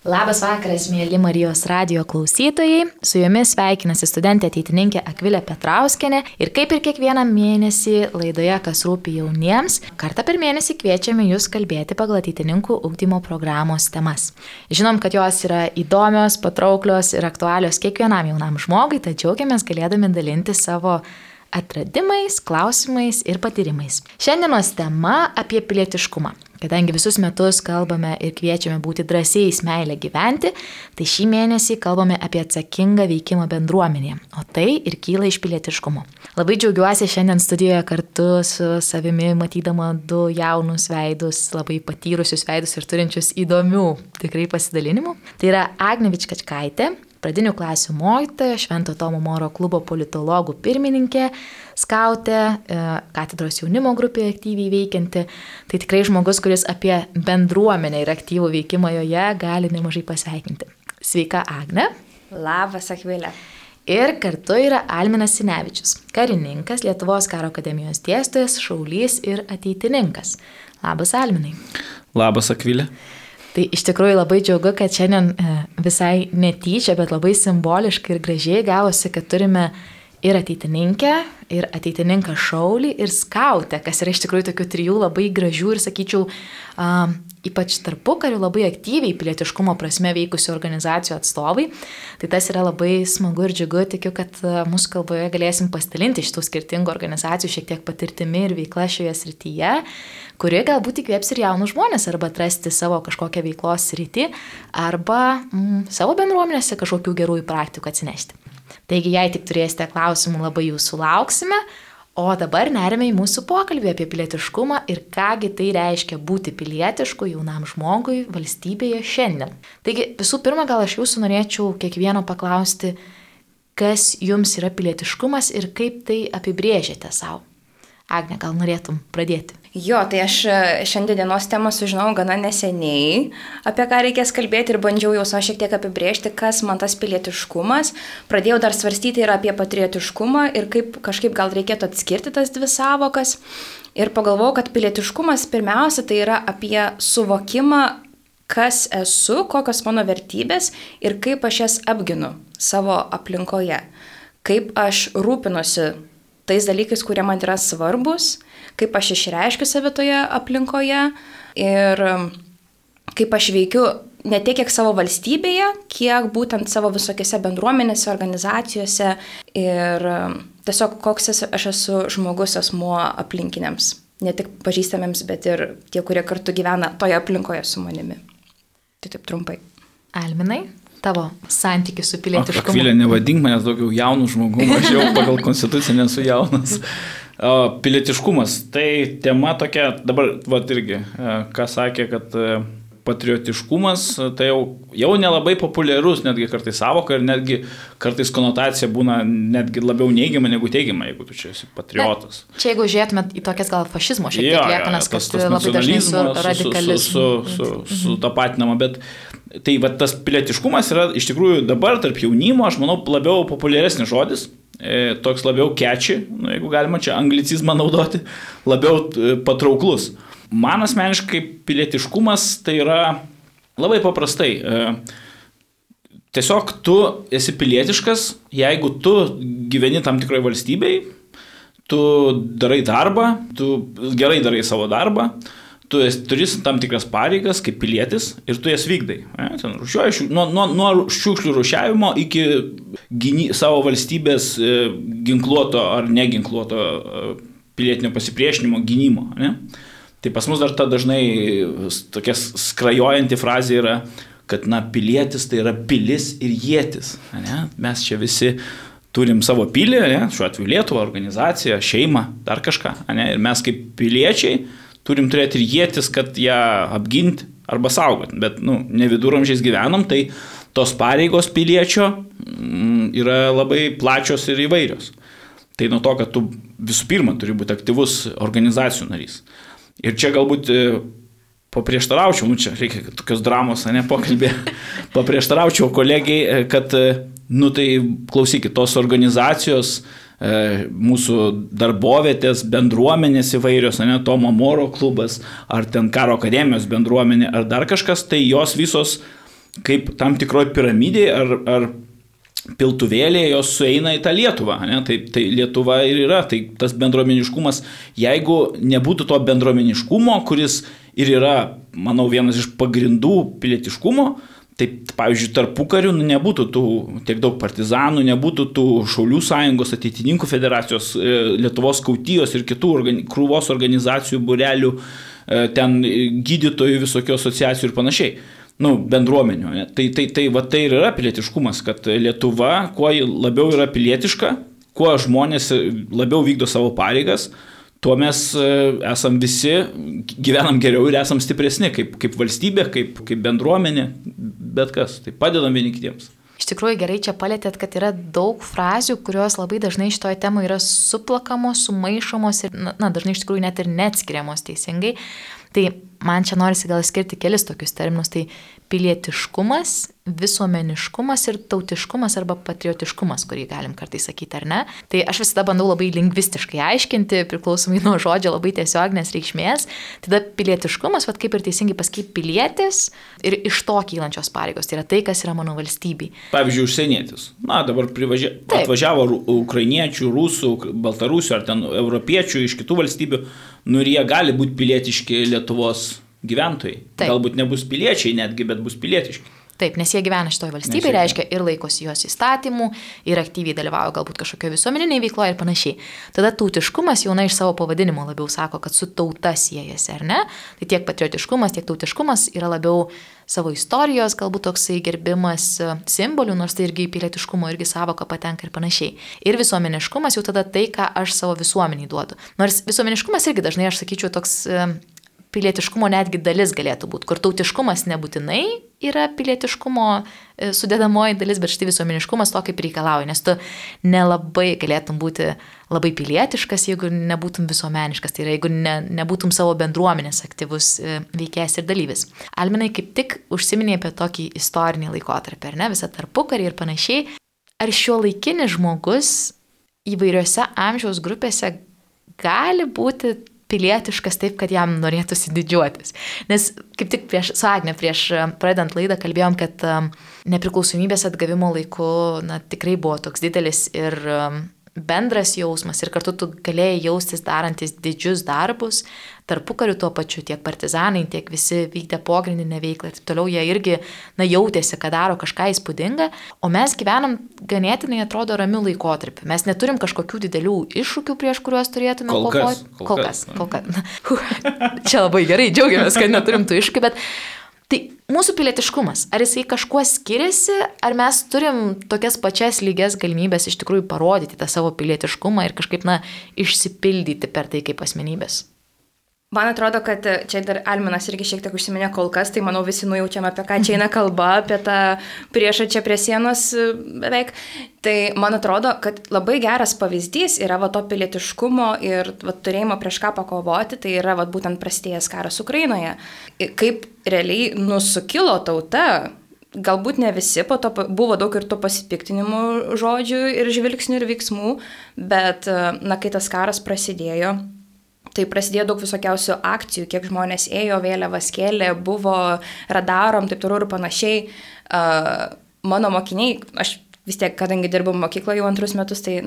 Labas vakaras, mėly Marijos radio klausytojai. Su jumis sveikinasi studentė ateitininkė Akvilė Petrauskenė. Ir kaip ir kiekvieną mėnesį laidoje Kas rūpi jauniems, kartą per mėnesį kviečiame jūs kalbėti pagal ateitininkų ugdymo programos temas. Žinom, kad jos yra įdomios, patrauklios ir aktualios kiekvienam jaunam žmogui, tad džiaugiamės galėdami dalinti savo atradimais, klausimais ir patyrimais. Šiandienos tema apie pilietiškumą. Kadangi visus metus kalbame ir kviečiame būti drąsiais meilę gyventi, tai šį mėnesį kalbame apie atsakingą veikimą bendruomenėje, o tai ir kyla iš pilietiškumo. Labai džiaugiuosi šiandien studijoje kartu su savimi matydama du jaunus veidus, labai patyrusius veidus ir turinčius įdomių tikrai pasidalinimų. Tai yra Agnevičkačkaitė, pradinių klasių mokytoja, Švento Tomo Moro klubo politologų pirmininkė, skautė, e, katedros jaunimo grupėje aktyviai veikianti. Tai tikrai žmogus, kuris apie bendruomenę ir aktyvų veikimą joje gali nemažai pasveikinti. Sveika, Agne. Labas, Akvilė. Ir kartu yra Alminas Sinevičius, karininkas, Lietuvos karo akademijos dėstytojas, šaulys ir ateitininkas. Labas, Alminai. Labas, Akvilė. Tai iš tikrųjų labai džiaugu, kad šiandien e, visai netyčia, bet labai simboliškai ir gražiai gavosi, kad turime ir ateitininkę, ir ateitininką šaulį, ir skautę, kas yra iš tikrųjų tokių trijų labai gražių ir, sakyčiau, um, ypač tarpu karių labai aktyviai pilietiškumo prasme veikusių organizacijų atstovai. Tai tas yra labai smagu ir džiugu, tikiu, kad mūsų kalboje galėsim pasidalinti šitų skirtingų organizacijų šiek tiek patirtimi ir veikla šioje srityje, kuri galbūt įkvėps ir jaunus žmonės arba atrasti savo kažkokią veiklos sritį arba mm, savo bendruomenėse kažkokių gerųjų praktikų atsinešti. Taigi, jei tik turėsite klausimų, labai jūsų lauksime. O dabar nerime į mūsų pokalbį apie pilietiškumą ir kągi tai reiškia būti pilietišku jaunam žmogui valstybėje šiandien. Taigi visų pirma, gal aš jūsų norėčiau kiekvieno paklausti, kas jums yra pilietiškumas ir kaip tai apibrėžiate savo. Agne, gal norėtum pradėti? Jo, tai aš e, šiandienos temą sužinojau gana neseniai, apie ką reikės kalbėti ir bandžiau jau savo šiek tiek apibriežti, kas man tas pilietiškumas. Pradėjau dar svarstyti ir apie patriotiškumą ir kaip kažkaip gal reikėtų atskirti tas dvi savokas. Ir pagalvojau, kad pilietiškumas pirmiausia tai yra apie suvokimą, kas esu, kokios mano vertybės ir kaip aš jas apginu savo aplinkoje. Kaip aš rūpinuosi tais dalykais, kurie man yra svarbus kaip aš išreiškiu save toje aplinkoje ir um, kaip aš veikiu ne tiek, kiek savo valstybėje, kiek būtent savo visokiose bendruomenėse, organizacijose ir um, tiesiog koks aš esu žmogus asmuo aplinkiniams. Ne tik pažįstamiems, bet ir tie, kurie kartu gyvena toje aplinkoje su manimi. Tai taip trumpai. Alminai, tavo santykių su pilietiškumu. Akvilė, nevadink manęs daugiau jaunų žmogų, aš jau pagal konstituciją nesu jaunas. Pilietiškumas. Tai tema tokia, dabar, va irgi, e, ką sakė, kad e, patriotiškumas tai jau, jau nelabai populiarus, netgi kartais savoka ir netgi kartais konotacija būna netgi labiau neigiama negu teigiama, jeigu tu čia esi patriotas. Na, čia jeigu žiūrėtumėt į tokias gal fašizmo šiek tiek liekanas, kas labai dažnai su radikalizmu. Su, su, su, su, su tą patinama, bet tai va, tas pilietiškumas yra iš tikrųjų dabar tarp jaunimo, aš manau, labiau populiaresnis žodis E, toks labiau keči, nu, jeigu galima čia anglicizmą naudoti, labiau e, patrauklus. Man asmeniškai pilietiškumas tai yra labai paprastai. E, tiesiog tu esi pilietiškas, jeigu tu gyveni tam tikrai valstybei, tu darai darbą, tu gerai darai savo darbą, tu esi, turi tam tikras pareigas kaip pilietis ir tu jas vykdai. Ne? Ten, rušiuoji, nuo, nuo, nuo šiukšlių rušiavimo iki gyny, savo valstybės e, ginkluoto ar neginkluoto e, pilietinio pasipriešinimo gynimo. Ne? Tai pas mus dar ta dažnai tokia skrajojanti frazė yra, kad na, pilietis tai yra pilis ir jėtis. Ne? Mes čia visi turim savo pilį, ne? šiuo atveju Lietuvą, organizaciją, šeimą, dar kažką. Ne? Ir mes kaip piliečiai turim turėti ir jėtis, kad ją apginti arba saugot. Bet, nu, ne viduramžiais gyvenam, tai tos pareigos piliečio mm, yra labai plačios ir įvairios. Tai nuo to, kad tu visų pirma turi būti aktyvus organizacijų narys. Ir čia galbūt e, paprieštaraučiau, nu čia reikia tokios dramos, ne pokalbė, paprieštaraučiau kolegiai, e, kad, e, nu tai klausykit, tos organizacijos E, mūsų darbovietės, bendruomenės įvairios, ne Tomo Moro klubas, ar ten karo akademijos bendruomenė, ar dar kažkas, tai jos visos kaip tam tikroji piramidė ar, ar piltuvėlėje jos sueina į tą Lietuvą. Ne? Tai, tai Lietuva ir yra, tai tas bendruomeniškumas, jeigu nebūtų to bendruomeniškumo, kuris ir yra, manau, vienas iš pagrindų pilietiškumo, tai, pavyzdžiui, tarpu karių nu, nebūtų tų tiek daug partizanų, nebūtų tų Šaulių sąjungos, ateitininkų federacijos, e, Lietuvos kautijos ir kitų organi krūvos organizacijų, burelių, e, ten gydytojų, visokių asociacijų ir panašiai nu, bendruomenių. Ne? Tai, tai, tai, va, tai ir yra pilietiškumas, kad Lietuva, kuo labiau yra pilietiška, kuo žmonės labiau vykdo savo pareigas, tuo mes e, esam visi, gyvenam geriau ir esam stipresni kaip, kaip valstybė, kaip, kaip bendruomenė, bet kas. Tai padedam vieni kitiems. Iš tikrųjų gerai čia palėtėt, kad yra daug frazių, kurios labai dažnai šitoje temoje yra suplakamos, sumaišomos ir, na, dažnai iš tikrųjų net ir neatskiriamos teisingai. Tai man čia norisi gal skirti kelis tokius terminus. Tai pilietiškumas, visuomeniškumas ir tautiškumas arba patriotiškumas, kurį galim kartais sakyti, ar ne. Tai aš visada bandau labai lingvistiškai aiškinti, priklausomai nuo žodžio labai tiesioginės reikšmės. Tada pilietiškumas, vad kaip ir teisingai pasakyti, pilietis ir iš to kylančios pareigos. Tai yra tai, kas yra mano valstybei. Pavyzdžiui, užsienietis. Na, dabar privažia... atvažiavo ukrainiečių, rusų, baltarusių ar ten europiečių iš kitų valstybių, nu ir jie gali būti pilietiški Lietuvos gyventojai. Taip. Galbūt nebus piliečiai netgi, bet bus pilietiški. Taip, nes jie gyvena šitoje valstybėje, reiškia ir laikosi jos įstatymų, ir aktyviai dalyvauja galbūt kažkokioje visuomeninėje veikloje ir panašiai. Tada tautiškumas jau na iš savo pavadinimo labiau sako, kad su tauta siejasi, ar ne? Tai tiek patriotiškumas, tiek tautiškumas yra labiau savo istorijos, galbūt toksai gerbimas e, simbolių, nors tai irgi pilietiškumo irgi savoka patenka ir panašiai. Ir visuomeniškumas jau tada tai, ką aš savo visuomeniai duodu. Nors visuomeniškumas irgi dažnai, aš sakyčiau, toks e, pilietiškumo netgi dalis galėtų būti, kur tautiškumas nebūtinai yra pilietiškumo e, sudėdamoji dalis, bet štai visuomeniškumas to kaip reikalauja, nes tu nelabai galėtum būti labai pilietiškas, jeigu nebūtum visuomeniškas, tai yra jeigu ne, nebūtum savo bendruomenės aktyvus e, veikėjas ir dalyvis. Alminai kaip tik užsiminė apie tokį istorinį laikotarpį, ar ne, visą tarpukarį ir panašiai. Ar šio laikinis žmogus įvairiose amžiaus grupėse gali būti pilietiškas taip, kad jam norėtųsi didžiuotis. Nes kaip tik prieš, su Agne, prieš e, pradedant laidą kalbėjom, kad um, nepriklausomybės atgavimo laiku na, tikrai buvo toks didelis ir um, bendras jausmas ir kartu tu galėjai jaustis darantis didžius darbus, tarpu kariu tuo pačiu tiek partizanai, tiek visi vykdė pogrindinę veiklą ir taip toliau jie irgi, na, jautėsi, kad daro kažką įspūdingą, o mes gyvenam ganėtinai atrodo ramių laikotarpių. Mes neturim kažkokių didelių iššūkių, prieš kuriuos turėtume kovoti. Kol, kol kas. Kol kas. Kol kas. Čia labai gerai, džiaugiamės, kad neturim tų iššūkių, bet Tai mūsų pilietiškumas, ar jisai kažkuo skiriasi, ar mes turim tokias pačias lygias galimybės iš tikrųjų parodyti tą savo pilietiškumą ir kažkaip, na, išsipildyti per tai kaip asmenybės? Man atrodo, kad čia dar Alminas irgi šiek tiek užsiminė kol kas, tai manau visi nujaučiam, apie ką čia eina kalba, apie tą priešą čia prie sienos e, beveik. Tai man atrodo, kad labai geras pavyzdys yra va to pilietiškumo ir va, turėjimo prieš ką pakovoti, tai yra va būtent prastėjęs karas Ukrainoje. Kaip realiai nusukilo tauta, galbūt ne visi, po to buvo daug ir to pasipiktinimų žodžių ir žvilgsnių ir veiksmų, bet, e, na, kai tas karas prasidėjo, Tai prasidėjo daug visokiausių akcijų, kiek žmonės ėjo, vėliavas kėlė, buvo radarom, taip toliau ir panašiai. Uh, mano mokiniai, aš vis tiek, kadangi dirbu mokykloje jau antrus metus, tai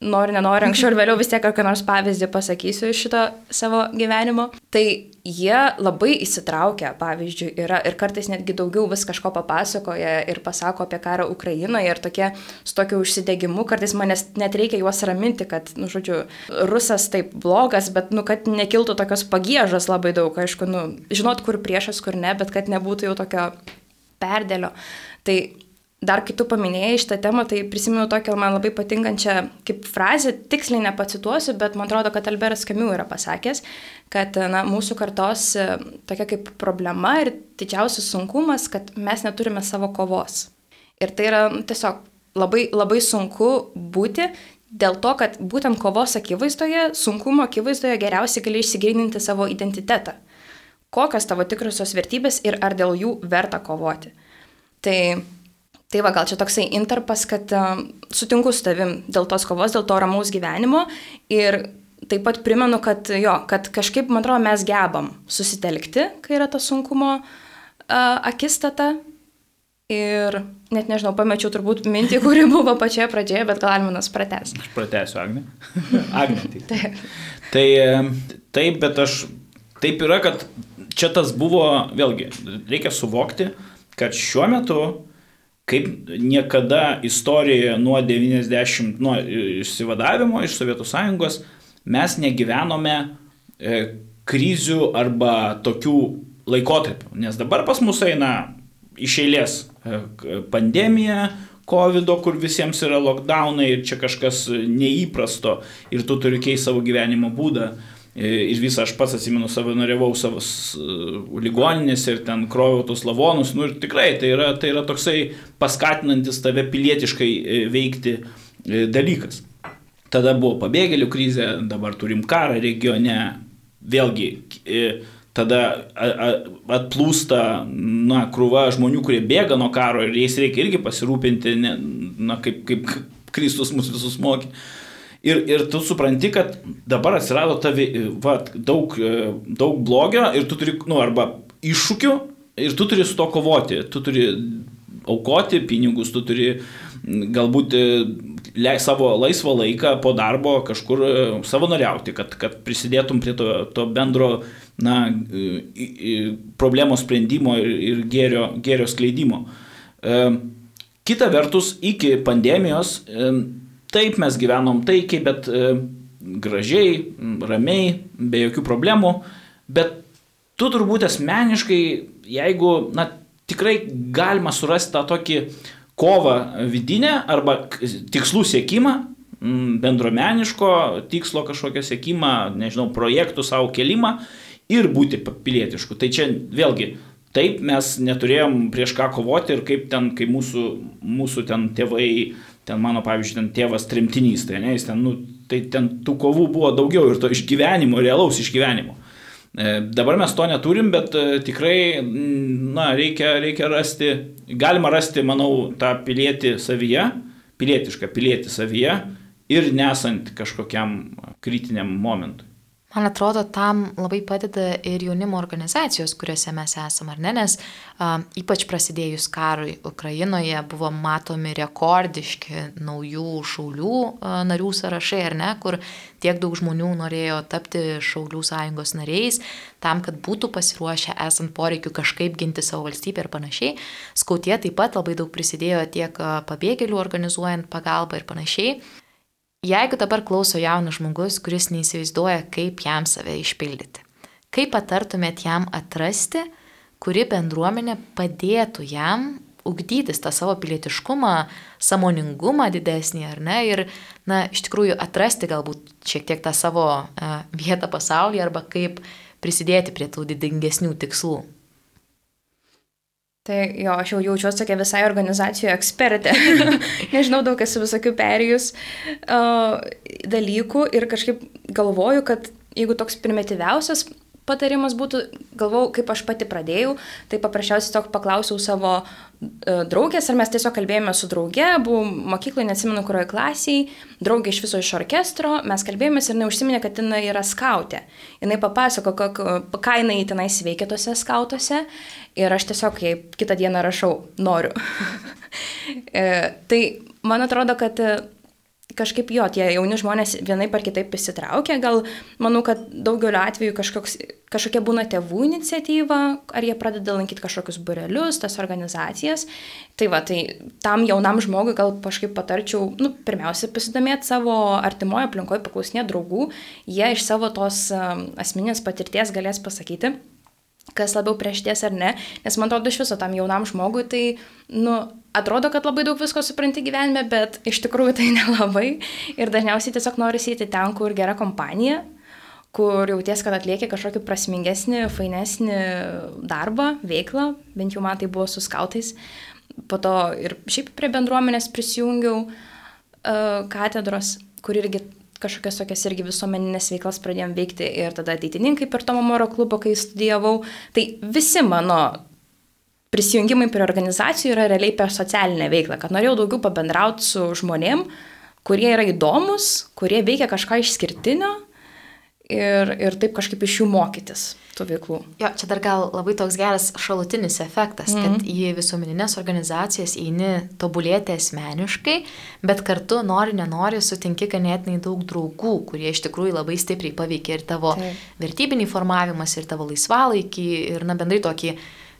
nori, nenori, anksčiau ir vėliau vis tiek kokį nors pavyzdį pasakysiu iš šito savo gyvenimo. Tai jie labai įsitraukia, pavyzdžiui, yra ir kartais netgi daugiau vis kažko papasakoja ir pasako apie karą Ukrainoje ir tokie su tokiu užsidegimu, kartais manęs net reikia juos raminti, kad, nu, žodžiu, rusas taip blogas, bet, nu, kad nekiltų tokios pagėžos labai daug, aišku, nu, žinot, kur priešas, kur ne, bet kad nebūtų jau tokio perdėlio. Tai dar kai tu paminėjai šitą temą, tai prisimenu tokią man labai patinkančią kaip frazę, tiksliai nepacituosiu, bet man atrodo, kad Alberas Kamiu yra pasakęs, kad na, mūsų kartos e, tokia kaip problema ir didžiausias sunkumas, kad mes neturime savo kovos. Ir tai yra nu, tiesiog labai, labai sunku būti dėl to, kad būtent kovos akivaizdoje, sunkumo akivaizdoje geriausiai gali išsigryninti savo identitetą. Kokios tavo tikrosios vertybės ir ar dėl jų verta kovoti. Tai Tai va, gal čia toksai interpas, kad uh, sutinku su tavim dėl tos kovos, dėl to ramaus gyvenimo ir taip pat primenu, kad jo, kad kažkaip, man atrodo, mes gebam susitelkti, kai yra ta sunkumo uh, akistata Ir net nežinau, pamečiau turbūt mintį, kuri buvo pačioje pradžioje, bet gal Alminas prates. Aš pratęsiu, Agne. Agne, tai. taip. Tai taip, bet aš taip yra, kad čia tas buvo, vėlgi, reikia suvokti, kad šiuo metu, kaip niekada istorijoje nuo 90, nuo išsivadavimo iš Sovietų Sąjungos, mes negyvenome e, krizių arba tokių laikotarpių. Nes dabar pas mus eina iš eilės e, pandemija, COVID, kur visiems yra lockdownai ir čia kažkas neįprasto ir tu turi keisti savo gyvenimo būdą. E, ir visą aš pats atsimenu, savanoriavau savo ligoninėse ir ten kroviau tos lavonus. Nu ir tikrai tai yra, tai yra toksai paskatinantis tave pilietiškai e, veikti dalykas. Tada buvo pabėgėlių krizė, dabar turim karą regione. Vėlgi, tada atplūsta na, krūva žmonių, kurie bėga nuo karo ir jais reikia irgi pasirūpinti, ne, na, kaip, kaip Kristus mus visus mokė. Ir, ir tu supranti, kad dabar atsirado tavi, va, daug, daug blogio ir tu turi, nu, arba iššūkių ir tu turi su to kovoti. Tu turi aukoti pinigus, tu turi galbūt le, savo laisvą laiką po darbo kažkur savanoriauti, kad, kad prisidėtum prie to, to bendro na, problemos sprendimo ir, ir gėrio, gėrio skleidimo. E, kita vertus, iki pandemijos e, taip mes gyvenom taikiai, bet e, gražiai, ramiai, be jokių problemų, bet tu turbūt asmeniškai, jeigu, na, tikrai galima surasti tą tokį kovą vidinę arba tikslų siekimą, bendromeniško tikslo kažkokio siekimą, nežinau, projektų savo kelimą ir būti pilietišku. Tai čia vėlgi, taip mes neturėjom prieš ką kovoti ir kaip ten, kai mūsų, mūsų ten tėvai, ten mano pavyzdžiui, ten tėvas trimtinys, tai ne, ten, nu, tai ten tų kovų buvo daugiau ir to išgyvenimo, realaus išgyvenimo. E, dabar mes to neturim, bet e, tikrai, na, reikia, reikia rasti, galima rasti, manau, tą pilietį savyje, pilietišką pilietį savyje ir nesant kažkokiam kritiniam momentui. Man atrodo, tam labai padeda ir jaunimo organizacijos, kuriuose mes esame, ar ne, nes a, ypač prasidėjus karui Ukrainoje buvo matomi rekordiški naujų šaulių a, narių sąrašai, ar ne, kur tiek daug žmonių norėjo tapti šaulių sąjungos nariais, tam, kad būtų pasiruošę esant poreikiu kažkaip ginti savo valstybę ir panašiai. Skautie taip pat labai daug prisidėjo tiek pabėgėlių organizuojant pagalbą ir panašiai. Jeigu dabar klauso jaunas žmogus, kuris neįsivaizduoja, kaip jam save išpildyti, kaip patartumėt jam atrasti, kuri bendruomenė padėtų jam ugdytis tą savo pilietiškumą, samoningumą didesnį, ar ne, ir, na, iš tikrųjų atrasti galbūt šiek tiek tą savo uh, vietą pasaulyje arba kaip prisidėti prie tų didingesnių tikslų. Tai jo, aš jau jaučiuosi tokia visai organizacijų ekspertė. Nežinau, daug esu visokių perėjus uh, dalykų ir kažkaip galvoju, kad jeigu toks primityviausias patarimas būtų, galvau, kaip aš pati pradėjau, tai paprasčiausiai tiesiog paklausiau savo e, draugės, ar mes tiesiog kalbėjome su drauge, buvau mokykloje, neatsimenu, kurioje klasiai, draugė iš viso iš orkestro, mes kalbėjomės ir jinai užsiminė, kad jinai yra skautė. Jinai papasako, ką jinai tenais veikia tose skautuose ir aš tiesiog jai kitą dieną rašau, noriu. E, tai man atrodo, kad kažkaip jo, tie jauni žmonės vienaip ar kitaip įsitraukia, gal manau, kad daugeliu atveju kažkoks, kažkokia būna tėvų iniciatyva, ar jie pradeda lankyti kažkokius burelius, tas organizacijas. Tai va, tai tam jaunam žmogui gal kažkaip patarčiau, nu, pirmiausia, pasidomėti savo artimoje aplinkoje, paklausinėti draugų, jie iš savo tos um, asmeninės patirties galės pasakyti kas labiau prieš ties ar ne, nes man atrodo iš viso tam jaunam žmogui tai, nu, atrodo, kad labai daug visko supranti gyvenime, bet iš tikrųjų tai nelabai. Ir dažniausiai tiesiog nori sėti ten, kur gera kompanija, kur jauties, kad atlieki kažkokį prasmingesnį, fainesnį darbą, veiklą, bent jau man tai buvo su skautais, po to ir šiaip prie bendruomenės prisijungiau uh, katedros, kur irgi kažkokias tokias irgi visuomeninės veiklas pradėjom veikti ir tada ateitininkai per Tomo Moro klubą, kai studijavau. Tai visi mano prisijungimai prie organizacijų yra realiai per socialinę veiklą, kad norėjau daugiau pabendrauti su žmonėm, kurie yra įdomus, kurie veikia kažką išskirtinio ir, ir taip kažkaip iš jų mokytis tų veiklų. Jo, čia dar gal labai toks geras šalutinis efektas, mm. kad į visuomeninės organizacijas eini tobulėti asmeniškai, bet kartu nori, nenori sutinki ganėtinai daug draugų, kurie iš tikrųjų labai stipriai paveikia ir tavo Taip. vertybinį formavimas, ir tavo laisvalaikį, ir na bendrai tokį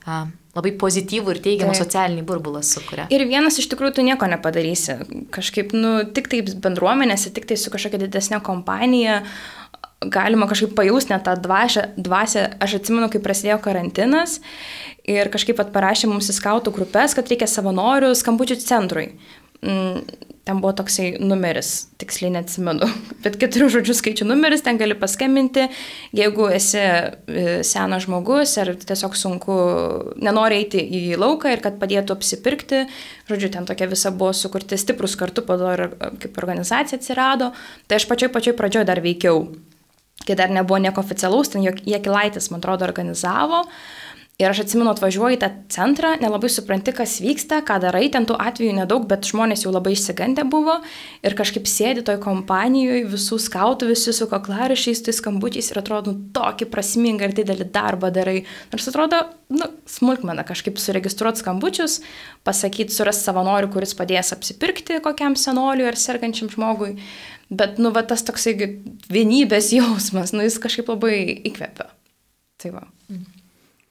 a, labai pozityvų ir teigiamą Taip. socialinį burbulą sukuria. Ir vienas iš tikrųjų tu nieko nepadarysi. Kažkaip, nu, tik taip bendruomenėse, tik tai su kažkokia didesnė kompanija, galima kažkaip pajausti net tą dvasę, dvasę. Aš atsimenu, kai prasidėjo karantinas ir kažkaip parašė mums į skautų grupės, kad reikia savanorių skambučių centrui. Mm, ten buvo toksai numeris, tiksliai neatsimenu, bet keturių žodžių skaičių numeris, ten gali paskambinti, jeigu esi e, senas žmogus ar tiesiog sunku, nenori eiti į lauką ir kad padėtų apsipirkti, žodžiu, ten tokia visa buvo sukurti stiprus kartu, po to ir kaip organizacija atsirado, tai aš pačioj pačioj pradžioj dar veikiau kai dar nebuvo nieko oficialaus, ten Jekilaitis, man atrodo, organizavo. Ir aš atsimenu, atvažiuoju į tą centrą, nelabai supranti, kas vyksta, ką darai, ten tų atvejų nedaug, bet žmonės jau labai išsigandę buvo ir kažkaip sėdi toj kompanijoje, visų skautų, visi su kaklarišiais, tais skambučiais ir atrodo, nu, tokį prasmingą ir didelį darbą darai. Nors atrodo, nu, smulkmena kažkaip suregistruoti skambučius, pasakyti, surasti savanorių, kuris padės apsipirkti kokiam senoliui ar sergančiam žmogui. Bet, nu, va, tas toksai vienybės jausmas, nu, jis kažkaip labai įkvepia. Tai va.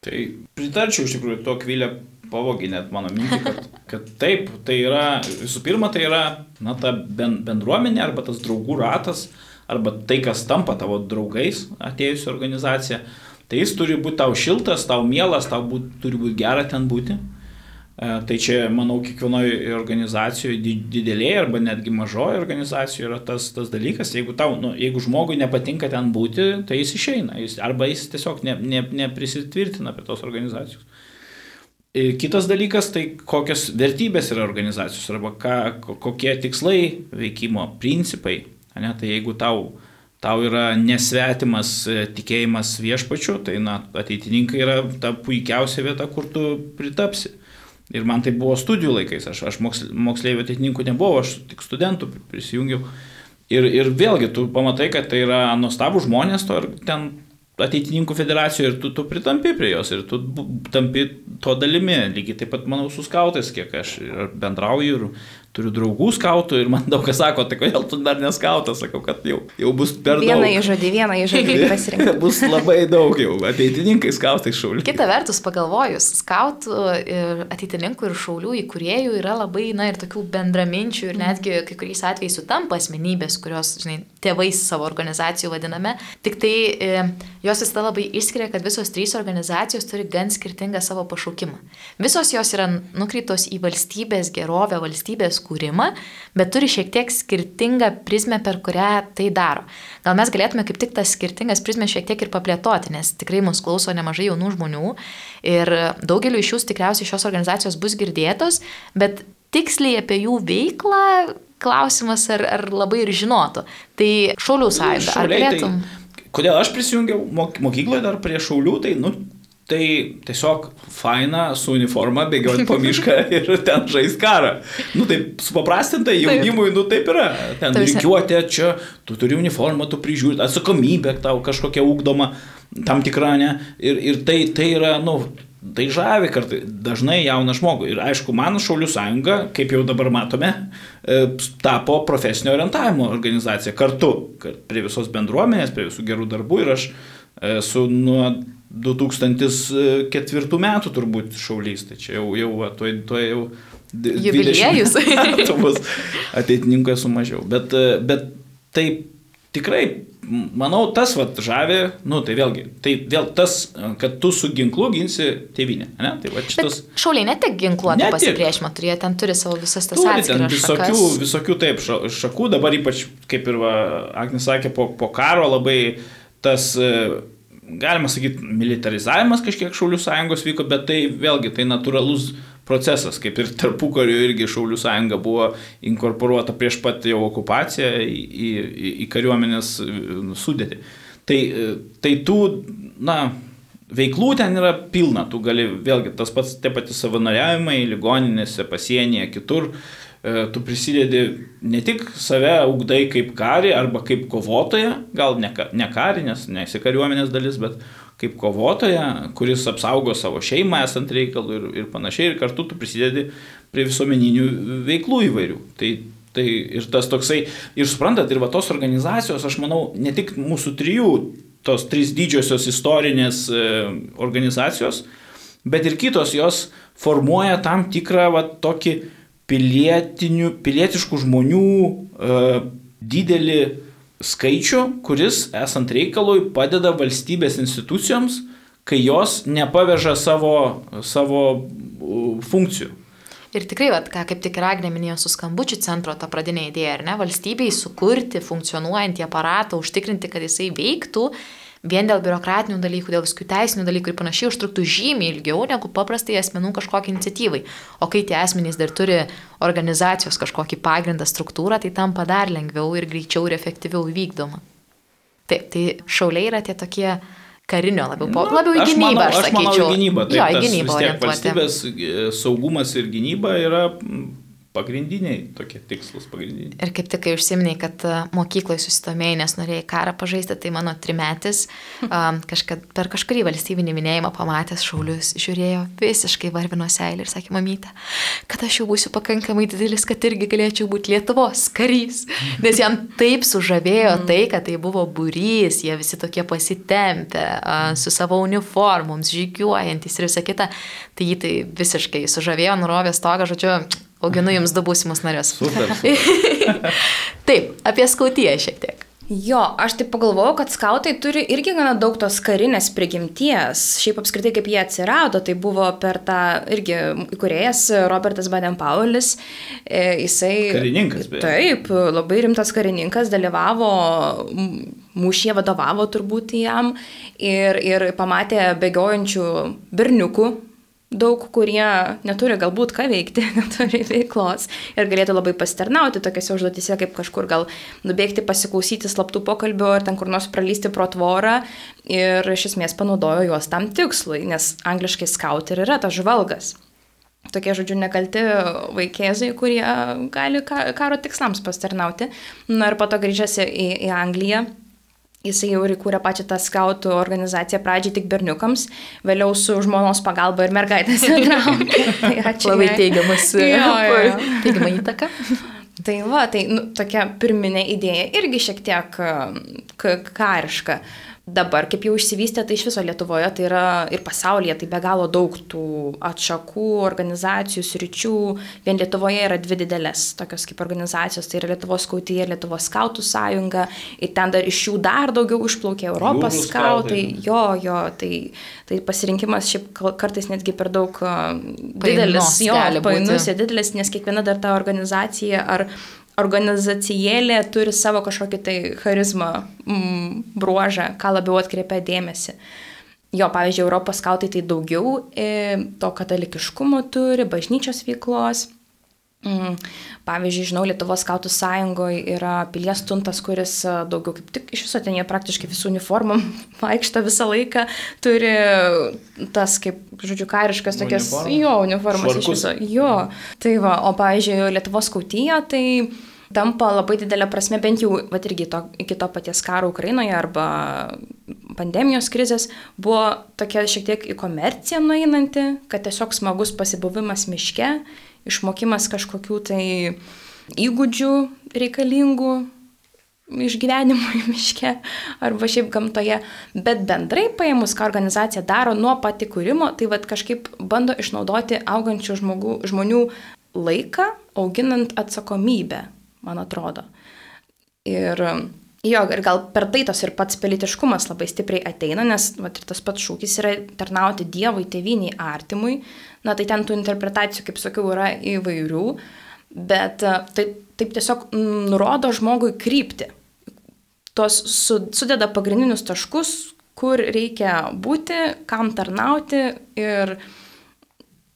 Tai pritarčiau iš tikrųjų to kvilę pavogį net mano mintį, kad, kad taip, tai yra, visų pirma, tai yra, na, ta bendruomenė arba tas draugų ratas, arba tai, kas tampa tavo draugais atėjusi organizacija, tai jis turi būti tau šiltas, tau mielas, tau būt, turi būti gera ten būti. E, tai čia, manau, kiekvienoje organizacijoje, didelėje arba netgi mažoje organizacijoje yra tas, tas dalykas, jeigu, tau, nu, jeigu žmogui nepatinka ten būti, tai jis išeina, jis, arba jis tiesiog ne, ne, neprisitvirtina prie tos organizacijos. E, kitas dalykas, tai kokios vertybės yra organizacijos, arba ką, kokie tikslai veikimo, principai. Ne? Tai jeigu tau, tau yra nesvetimas e, tikėjimas viešpačiu, tai na, ateitininkai yra ta puikiausia vieta, kur tu pritapsi. Ir man tai buvo studijų laikais, aš, aš moksleivių ateitininkų nebuvau, aš tik studentų prisijungiau. Ir, ir vėlgi, tu pamatai, kad tai yra nuostabų žmonės, to ir ten ateitininkų federacijoje ir tu, tu pritampi prie jos ir tu tampi to dalimi. Lygiai taip pat, manau, su skautais, kiek aš bendrauju ir turiu draugų skautų ir man daug kas sako, tai kodėl tu dar neskautas, sakau, kad jau, jau bus per vieną daug. Vieną įžodį, vieną įžodį pasirinkti. bus labai daug jau, ateitininkai skautai šauliai. Kita vertus, pagalvojus, skautų ir ateitininkų ir šaulių įkūrėjų yra labai, na ir tokių bendraminčių ir netgi kai kuriais atvejais sutampa asmenybės, kurios, žinai, tėvais savo organizacijų vadiname, tik tai e, jos visada labai išskiria, kad visos trys organizacijos turi gan skirtingą savo pašaukimą. Visos jos yra nukreiptos į valstybės gerovę, valstybės kūrimą, bet turi šiek tiek skirtingą prizmę, per kurią tai daro. Gal mes galėtume kaip tik tas skirtingas prizmės šiek tiek ir paplėtoti, nes tikrai mus klauso nemažai jaunų žmonių ir daugeliu iš jūs tikriausiai šios organizacijos bus girdėtos, bet tiksliai apie jų veiklą klausimas, ar, ar labai ir žinotų. Tai Šaulių sąjunga, ar tai galėtum? Tai, kodėl aš prisijungiau mokykloje dar prie Šaulių, tai, nu, Tai tiesiog faina su uniforma bėgioti po mišką ir ten žais karą. Nu taip, supaprastintai jaunimui, nu taip yra. Ten reikiuotė, čia tu turi uniformą, tu prižiūri, atsakomybė tau kažkokia ūkdoma, tam tikra, ne. Ir, ir tai, tai yra, nu, tai žavi kartai dažnai jauną žmogų. Ir aišku, mano Šaulių sąjunga, kaip jau dabar matome, e, tapo profesinio orientavimo organizacija kartu, prie visos bendruomenės, prie visų gerų darbų. Ir aš esu nuo 2004 metų turbūt šaulys, tai čia jau, jau, to, to jau jubiliejus. ateitininkų esu mažiau. Bet, bet tai tikrai, manau, tas vat žavė, nu tai vėlgi, tai vėl tas, kad tu su ginklu ginsi tėvynę. Ne? Tai va, šitas... Bet šauliai ne tik ginkluotą pasipriešimą, turi, ten turi savo visas tas atskiras visokių, šakas. visokių taip šakų, dabar ypač, kaip ir va, Agnes sakė, po, po karo labai tas galima sakyti, militarizavimas kažkiek Šaulių sąjungos vyko, bet tai vėlgi tai natūralus procesas, kaip ir tarpu karių irgi Šaulių sąjunga buvo inkorporuota prieš pat jau okupaciją į, į, į kariuomenės sudėtį. Tai, tai tų, na, veiklų ten yra pilna, tu gali, vėlgi, tas pats tie patys savanoriavimai, ligoninėse, pasienyje, kitur, e, tu prisidedi ne tik save ugdai kaip karį arba kaip kovotoją, gal ne, ne karį, nes nesi kariuomenės dalis, bet kaip kovotoją, kuris apsaugo savo šeimą esant reikalų ir, ir panašiai, ir kartu tu prisidedi prie visuomeninių veiklų įvairių. Tai, tai ir tas toksai, ir suprantat, ir va tos organizacijos, aš manau, ne tik mūsų trijų, tos trys didžiosios istorinės e, organizacijos, bet ir kitos jos formuoja tam tikrą va, tokį pilietiškų žmonių uh, didelį skaičių, kuris, esant reikalui, padeda valstybės institucijoms, kai jos nepaveža savo, savo uh, funkcijų. Ir tikrai, vat, ką kaip tik ir Agnė minėjo su skambučių centro ta pradinė idėja, ar ne, valstybei sukurti funkcionuojantį aparatą, užtikrinti, kad jisai veiktų, vien dėl biurokratinių dalykų, dėl visokių teisinių dalykų ir panašiai užtruktų žymiai ilgiau negu paprastai asmenų kažkokiai iniciatyvai. O kai tie asmenys dar turi organizacijos kažkokį pagrindą, struktūrą, tai tampa dar lengviau ir greičiau ir efektyviau įvykdoma. Taip, tai šauliai yra tie tokie karinio labiau, po, labiau į gynybą, aš, aš sakyčiau. Manau, į gynybą. Taip, jo, į gynybą. Valstybės e, saugumas ir gynyba yra pagrindiniai tokie tikslus pagrindiniai. Ir kaip tik, kai užsiminiai, kad e, mokykloje susidomėjai, nes norėjai karą pažaisti, tai mano trimetis um, kažkad, per kažkurį valstybinį minėjimą pamatęs šaulius, žiūrėjo visiškai varvino seilį ir sakė, mamytė, kad aš jau būsiu pakankamai didelis, kad irgi galėčiau būti Lietuvos karys. Nes jam taip sužavėjo mm. tai, kad tai buvo būrys, jie visi tokie pasitempę, uh, su savo uniformoms, žygiuojantis ir visa kita. Tai jį tai visiškai sužavėjo, nurovė stogą, žodžiu, Auginu jums du būsimus narius. Super. taip, apie skautiją šiek tiek. Jo, aš taip pagalvojau, kad skautai turi irgi gana daug tos karinės prigimties. Šiaip apskritai, kaip jie atsirado, tai buvo per tą irgi įkurėjas Robertas Baden-Paulis. E, jisai. Karininkas, beje. Taip, labai rimtas karininkas, dalyvavo mūšyje, vadovavo turbūt jam ir, ir pamatė bėgiojančių berniukų daug, kurie neturi galbūt ką veikti, neturi veiklos ir galėtų labai pasitarnauti tokiuose užduotise, kaip kažkur gal nubėgti pasiklausyti slaptų pokalbių ar ten kur nors pralysti pro tvorą ir iš esmės panaudojo juos tam tikslui, nes angliškai scout ir yra tas žvalgas. Tokie, žodžiu, nekalti vaikėzai, kurie gali karo tikslams pasitarnauti. Na ir po to grįžęs į, į Angliją, Jisai jau įkūrė pačią tą skautų organizaciją pradžiai tik berniukams, vėliau su žmonos pagalba ir mergaitės įtraukė. tai ačiū. Labai teigiamas. Teigiama įtaka. Tai va, tai nu, tokia pirminė idėja irgi šiek tiek kariška. Dabar, kaip jau išsivystė, tai iš viso Lietuvoje, tai yra ir pasaulyje, tai be galo daug tų atšakų, organizacijų, sričių. Vien Lietuvoje yra dvi didelės tokios kaip organizacijos, tai yra Lietuvos skautija ir Lietuvos skautų sąjunga. Ir ten dar iš jų dar daugiau išplaukė Europos Jūrų skautai. Jo, jo, tai, tai pasirinkimas šiaip kartais netgi per daug didelis, jo, painus didelis, nes kiekviena dar ta organizacija ar organizacijėlė turi savo kažkokį tai charizmą mm, bruožą, ką labiau atkreipia dėmesį. Jo, pavyzdžiui, Europos skautai tai daugiau e, to katalikiškumo turi, bažnyčios veiklos. Mm. Pavyzdžiui, žinau, Lietuvos skautų sąjungoje yra pilies tuntas, kuris e, daugiau kaip tik iš viso ten jie praktiškai visų uniformom vaikšto visą laiką, turi tas, kaip, žodžiu, kariškas tokias, Uniforma. jo, uniformas Švarkus. iš viso, jo. Tai va, o pavyzdžiui, Lietuvos skautyje, tai tampa labai didelė prasme, bent jau, va irgi to, iki to paties karo Ukrainoje arba pandemijos krizės, buvo tokia šiek tiek į komerciją nueinanti, kad tiesiog smagus pasibuvimas miške, išmokimas kažkokių tai įgūdžių reikalingų išgyvenimui miške arba šiaip gamtoje, bet bendrai paėmus, ką organizacija daro nuo pat įkūrimo, tai vad kažkaip bando išnaudoti augančių žmogų, žmonių laiką, auginant atsakomybę man atrodo. Ir jo, ir gal per tai tas ir pats pilietiškumas labai stipriai ateina, nes va, ir tas pats šūkis yra tarnauti Dievui, tėviniai, artimui. Na tai ten tų interpretacijų, kaip sakiau, yra įvairių, bet tai taip tiesiog nurodo žmogui krypti. Tos su, sudeda pagrindinius taškus, kur reikia būti, kam tarnauti ir,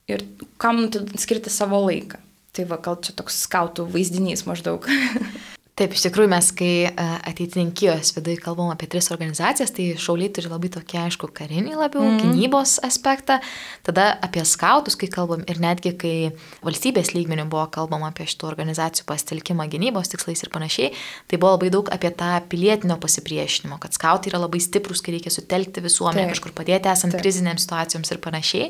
ir kam skirti savo laiką. Tai va, gal čia toks skautų vaizdinys maždaug. Taip, iš tikrųjų mes, kai e, ateitininkijos viduje kalbam apie tris organizacijas, tai šauliai turi labai tokį, aišku, karinį labiau, mm. gynybos aspektą, tada apie skautus, kai kalbam ir netgi kai valstybės lygmenių buvo kalbama apie šitų organizacijų pasitelkimą gynybos tikslais ir panašiai, tai buvo labai daug apie tą pilietinio pasipriešinimo, kad skautai yra labai stiprus, kai reikia sutelkti visuomenę, kažkur padėti esant Taip. krizinėms situacijoms ir panašiai.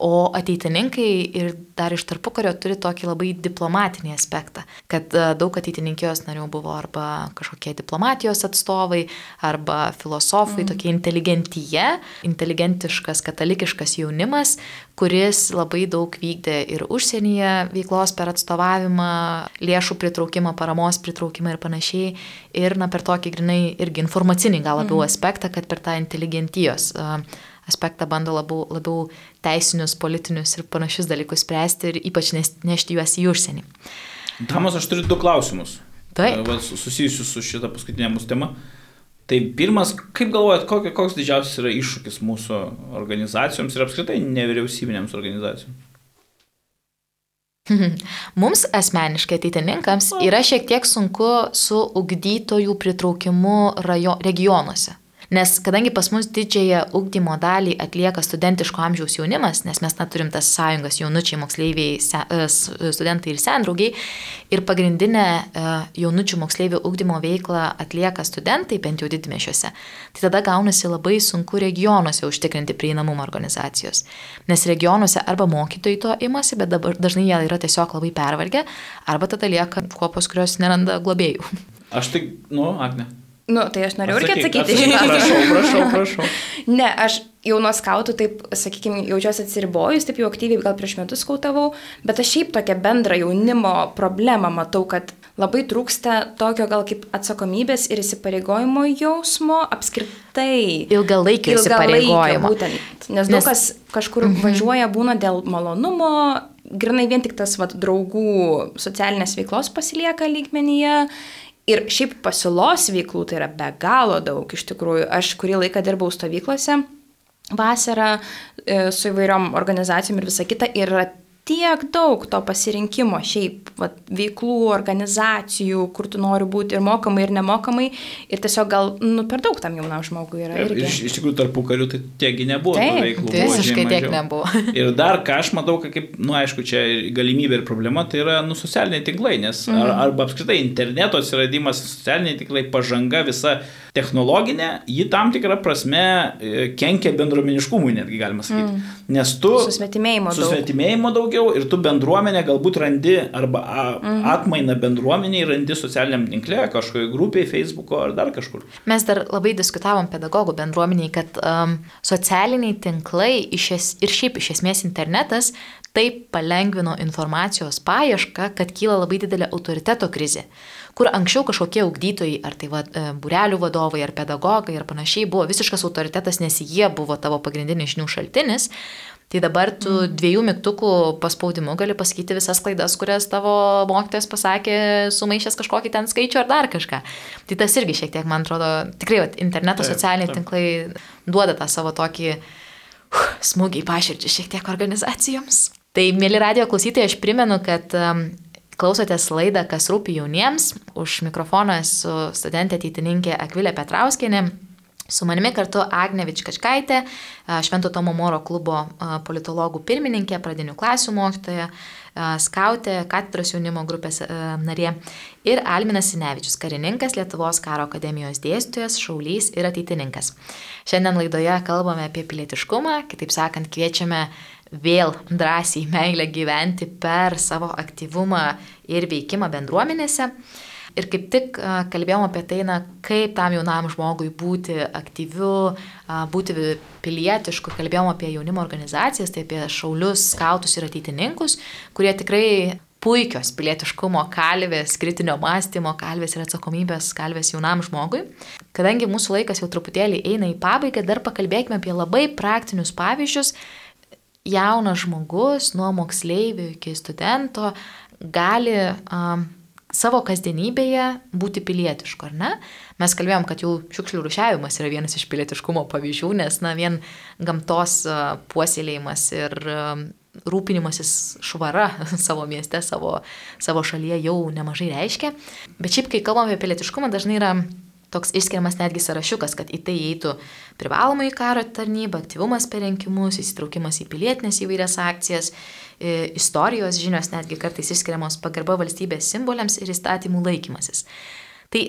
O ateitininkai ir dar iš tarpukario turi tokį labai diplomatinį aspektą, kad e, daug ateitininkijos narių buvo arba kažkokie diplomatijos atstovai, arba filosofai, mm. tokie inteligentyje, inteligentiškas katalikiškas jaunimas, kuris labai daug vykdė ir užsienyje veiklos per atstovavimą, lėšų pritraukimą, paramos pritraukimą ir panašiai. Ir na, per tokį grinai irgi informacinį gal labiau mm. aspektą, kad per tą inteligentijos uh, aspektą bando labiau, labiau teisinius, politinius ir panašius dalykus spręsti ir ypač nešti juos į užsienį. Damas, aš turiu du klausimus. Taip. Susijusius su šitą paskutinę mūsų temą. Tai pirmas, kaip galvojat, koks didžiausias yra iššūkis mūsų organizacijoms ir apskritai nevyriausybinėms organizacijoms? Mums asmeniškai ateitininkams yra šiek tiek sunku su ugdytojų pritraukimu rajo, regionuose. Nes kadangi pas mus didžiąją ugdymo dalį atlieka studentiško amžiaus jaunimas, nes mes neturim tas sąjungas jaunučiai, moksleiviai, se, e, studentai ir sendraugiai, ir pagrindinę e, jaunučių moksleivių ugdymo veiklą atlieka studentai, bent jau didmešiuose, tai tada gaunasi labai sunku regionuose užtikrinti prieinamumą organizacijos. Nes regionuose arba mokytojai to imasi, bet dabar dažnai jie yra tiesiog labai pervargę, arba tada lieka kuopos, kurios neranda globėjų. Aš tik, nu, Agne. Nu, tai aš norėjau irgi atsakyti. Atsakyk, prašau, prašau, prašau. ne, aš jau nuo skautų, taip, sakykime, jaučiuosi atsiribojus, taip jau aktyviai gal prieš metus skautavau, bet aš šiaip tokią bendrą jaunimo problemą matau, kad labai trūksta tokio gal kaip atsakomybės ir įsipareigojimo jausmo apskritai. Ilgalaikio įsipareigojimo. Būtent, nes daug kas kažkur mm -hmm. važiuoja būna dėl malonumo, grinai vien tik tas vat, draugų socialinės veiklos pasilieka lygmenyje Ir šiaip pasiūlos veiklų tai yra be galo daug iš tikrųjų. Aš kurį laiką dirbau stovyklose vasarą e, su įvairiom organizacijom ir visa kita ir tiek daug to pasirinkimo šiaip vat, veiklų, organizacijų, kur tu nori būti ir mokamai, ir nemokamai. Ir tiesiog gal nu, per daug tam jaunam žmogui yra. Ir, iš, iš tikrųjų, tarpu karių tai tiekgi nebuvo Taip, veiklų. Visiškai tiek nebuvo. ir dar ką aš matau, kaip, na, nu, aišku, čia galimybė ir problema, tai yra nu, socialiniai tinklai, nes mhm. ar, arba apskritai interneto atsiradimas, socialiniai tinklai, pažanga visa technologinė, ji tam tikrą prasme e, kenkia bendruomeniškumui, netgi galima sakyti. Mm. Nes tu... Susvetimėjimo, susvetimėjimo daug. daugiau ir tu bendruomenę galbūt randi arba a, mm. atmainą bendruomeniai randi socialiniam tinkle, kažkoje grupėje, Facebook'o ar dar kažkur. Mes dar labai diskutavom pedagogų bendruomeniai, kad um, socialiniai tinklai es, ir šiaip iš esmės internetas taip palengvino informacijos paiešką, kad kyla labai didelė autoriteto krizė kur anksčiau kažkokie augdytojai, ar tai va, e, burelių vadovai, ar pedagogai, ar panašiai, buvo visiškas autoritetas, nes jie buvo tavo pagrindinis žinių šaltinis. Tai dabar tu mm. dviejų mygtukų paspaudimu gali pasakyti visas klaidas, kurias tavo mokytojas pasakė, sumaišęs kažkokį ten skaičių ar dar kažką. Tai tas irgi šiek tiek, man atrodo, tikrai va, interneto taip, socialiniai taip. tinklai duoda tą savo tokį uh, smūgį į paširdžią šiek tiek organizacijoms. Tai, mėly radio klausytojai, aš primenu, kad um, Klausotės laidą, kas rūpi jauniems. Už mikrofono esu studentė ateitininkė Akvilė Petrauskinė. Su manimi kartu Agne Vičkačkaitė, Švento Tomo Moro klubo politologų pirmininkė, pradinių klasių mokytoja, skautė, katedros jaunimo grupės narė ir Alminas Sinevičius, karininkas Lietuvos karo akademijos dėstytojas, šaulys ir ateitininkas. Šiandien laidoje kalbame apie pilietiškumą, kitaip sakant, kviečiame vėl drąsiai meilę gyventi per savo aktyvumą ir veikimą bendruomenėse. Ir kaip tik kalbėjom apie tai, na, kaip tam jaunam žmogui būti aktyviu, būti pilietišku, kalbėjom apie jaunimo organizacijas, tai apie šaulius, skautus ir ateitininkus, kurie tikrai puikios pilietiškumo kalvės, kritinio mąstymo kalvės ir atsakomybės kalvės jaunam žmogui. Kadangi mūsų laikas jau truputėlį eina į pabaigą, dar pakalbėkime apie labai praktinius pavyzdžius, jaunas žmogus, nuo moksleivių iki studento, gali um, savo kasdienybėje būti pilietišku, ar ne? Mes kalbėjom, kad jau šiukšlių rušiavimas yra vienas iš pilietiškumo pavyzdžių, nes, na, vien gamtos puoselėjimas ir rūpinimasis švara savo mieste, savo, savo šalyje jau nemažai reiškia. Bet šiaip, kai kalbame apie pilietiškumą, dažnai yra toks išskiriamas netgi sąrašiukas, kad į tai įeitų privalomai karo tarnyba, aktyvumas per rinkimus, įsitraukimas į pilietinės įvairias akcijas, istorijos žinios netgi kartais išskiriamos pagarba valstybės simboliams ir įstatymų laikymasis. Tai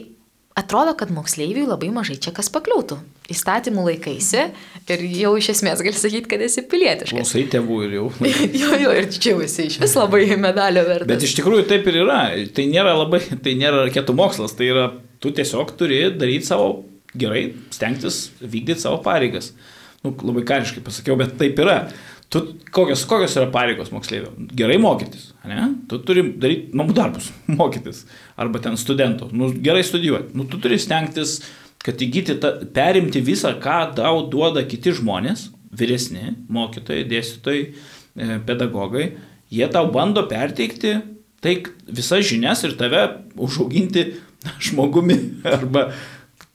atrodo, kad moksleiviui labai mažai čia kas pakliūtų. Įstatymų laikaisi ir jau iš esmės gali sakyti, kad esi pilietiškas. Klausai tėvų ir jau. jo, jo, ir čia esi iš vis labai medalio vertas. Bet iš tikrųjų taip ir yra. Tai nėra labai, tai nėra raketų mokslas, tai yra, tu tiesiog turi daryti savo, gerai, stengtis vykdyti savo pareigas. Nu, labai kariškai pasakiau, bet taip yra. Tu, kokios, kokios yra pareigos moksleivio? Gerai mokytis, ne? Tu turi daryti namų darbus, mokytis. Arba ten studentų. Nu, gerai studijuoti. Nu, tu turi stengtis, kad įgyti, ta, perimti visą, ką tau duoda kiti žmonės, vyresni, mokytojai, dėstytojai, e, pedagogai. Jie tau bando perteikti tai visas žinias ir tave užauginti žmogumi arba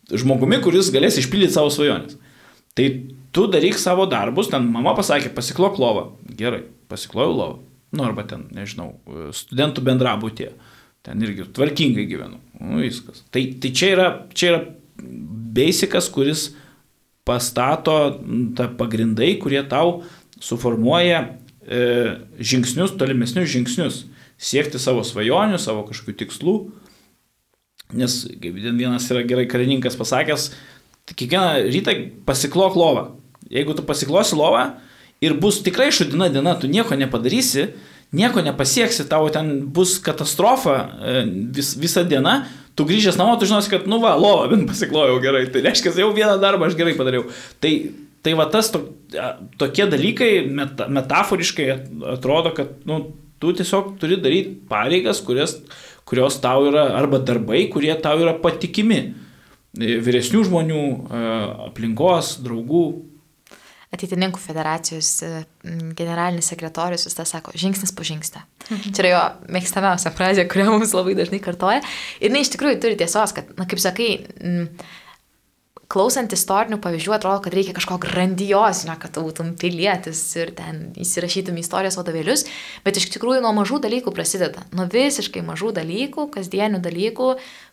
žmogumi, kuris galės išpildyti savo svajonės. Tai tu daryk savo darbus, ten mama pasakė, pasiklok lovą. Gerai, pasiklojau lovą. Nu, arba ten, nežinau, studentų bendrabutė. Ten irgi tvarkingai gyvenu. Nu, viskas. Tai, tai čia yra, čia yra basicas, kuris pastato tą pagrindai, kurie tau suformuoja e, žingsnius, tolimesnius žingsnius. Siekti savo svajonių, savo kažkokių tikslų. Nes, kaip vienas yra gerai karininkas pasakęs, tai kiekvieną rytą pasiklok lovą. Jeigu tu pasiklosi lovą ir bus tikrai šudina diena, tu nieko nepadarysi, nieko nepasieksi, tau ten bus katastrofa e, vis, visą dieną, tu grįžęs namo, tu žinosi, kad, nu va, lovą bent pasiklojau gerai, tai reiškia, jau vieną darbą aš gerai padariau. Tai, tai va tas to, tokie dalykai meta, metaforiškai atrodo, kad, nu, tu tiesiog turi daryti pareigas, kurias, kurios tau yra, arba darbai, kurie tau yra patikimi. E, vyresnių žmonių, e, aplinkos, draugų, ateitininkų federacijos e, generalinis sekretorius vis tą sako, žingsnis po žingsnio. Mhm. Čia yra jo mėgstamiausia frazė, kurią mums labai dažnai kartoja. Ir jinai iš tikrųjų turi tiesos, kad, na, kaip sakai, m, klausant istorinių pavyzdžių atrodo, kad reikia kažko grandiozinio, kad tu būtum pilietis ir ten įsirašytum istorijos vadovėlius, bet iš tikrųjų nuo mažų dalykų prasideda. Nuo visiškai mažų dalykų, kasdienių dalykų,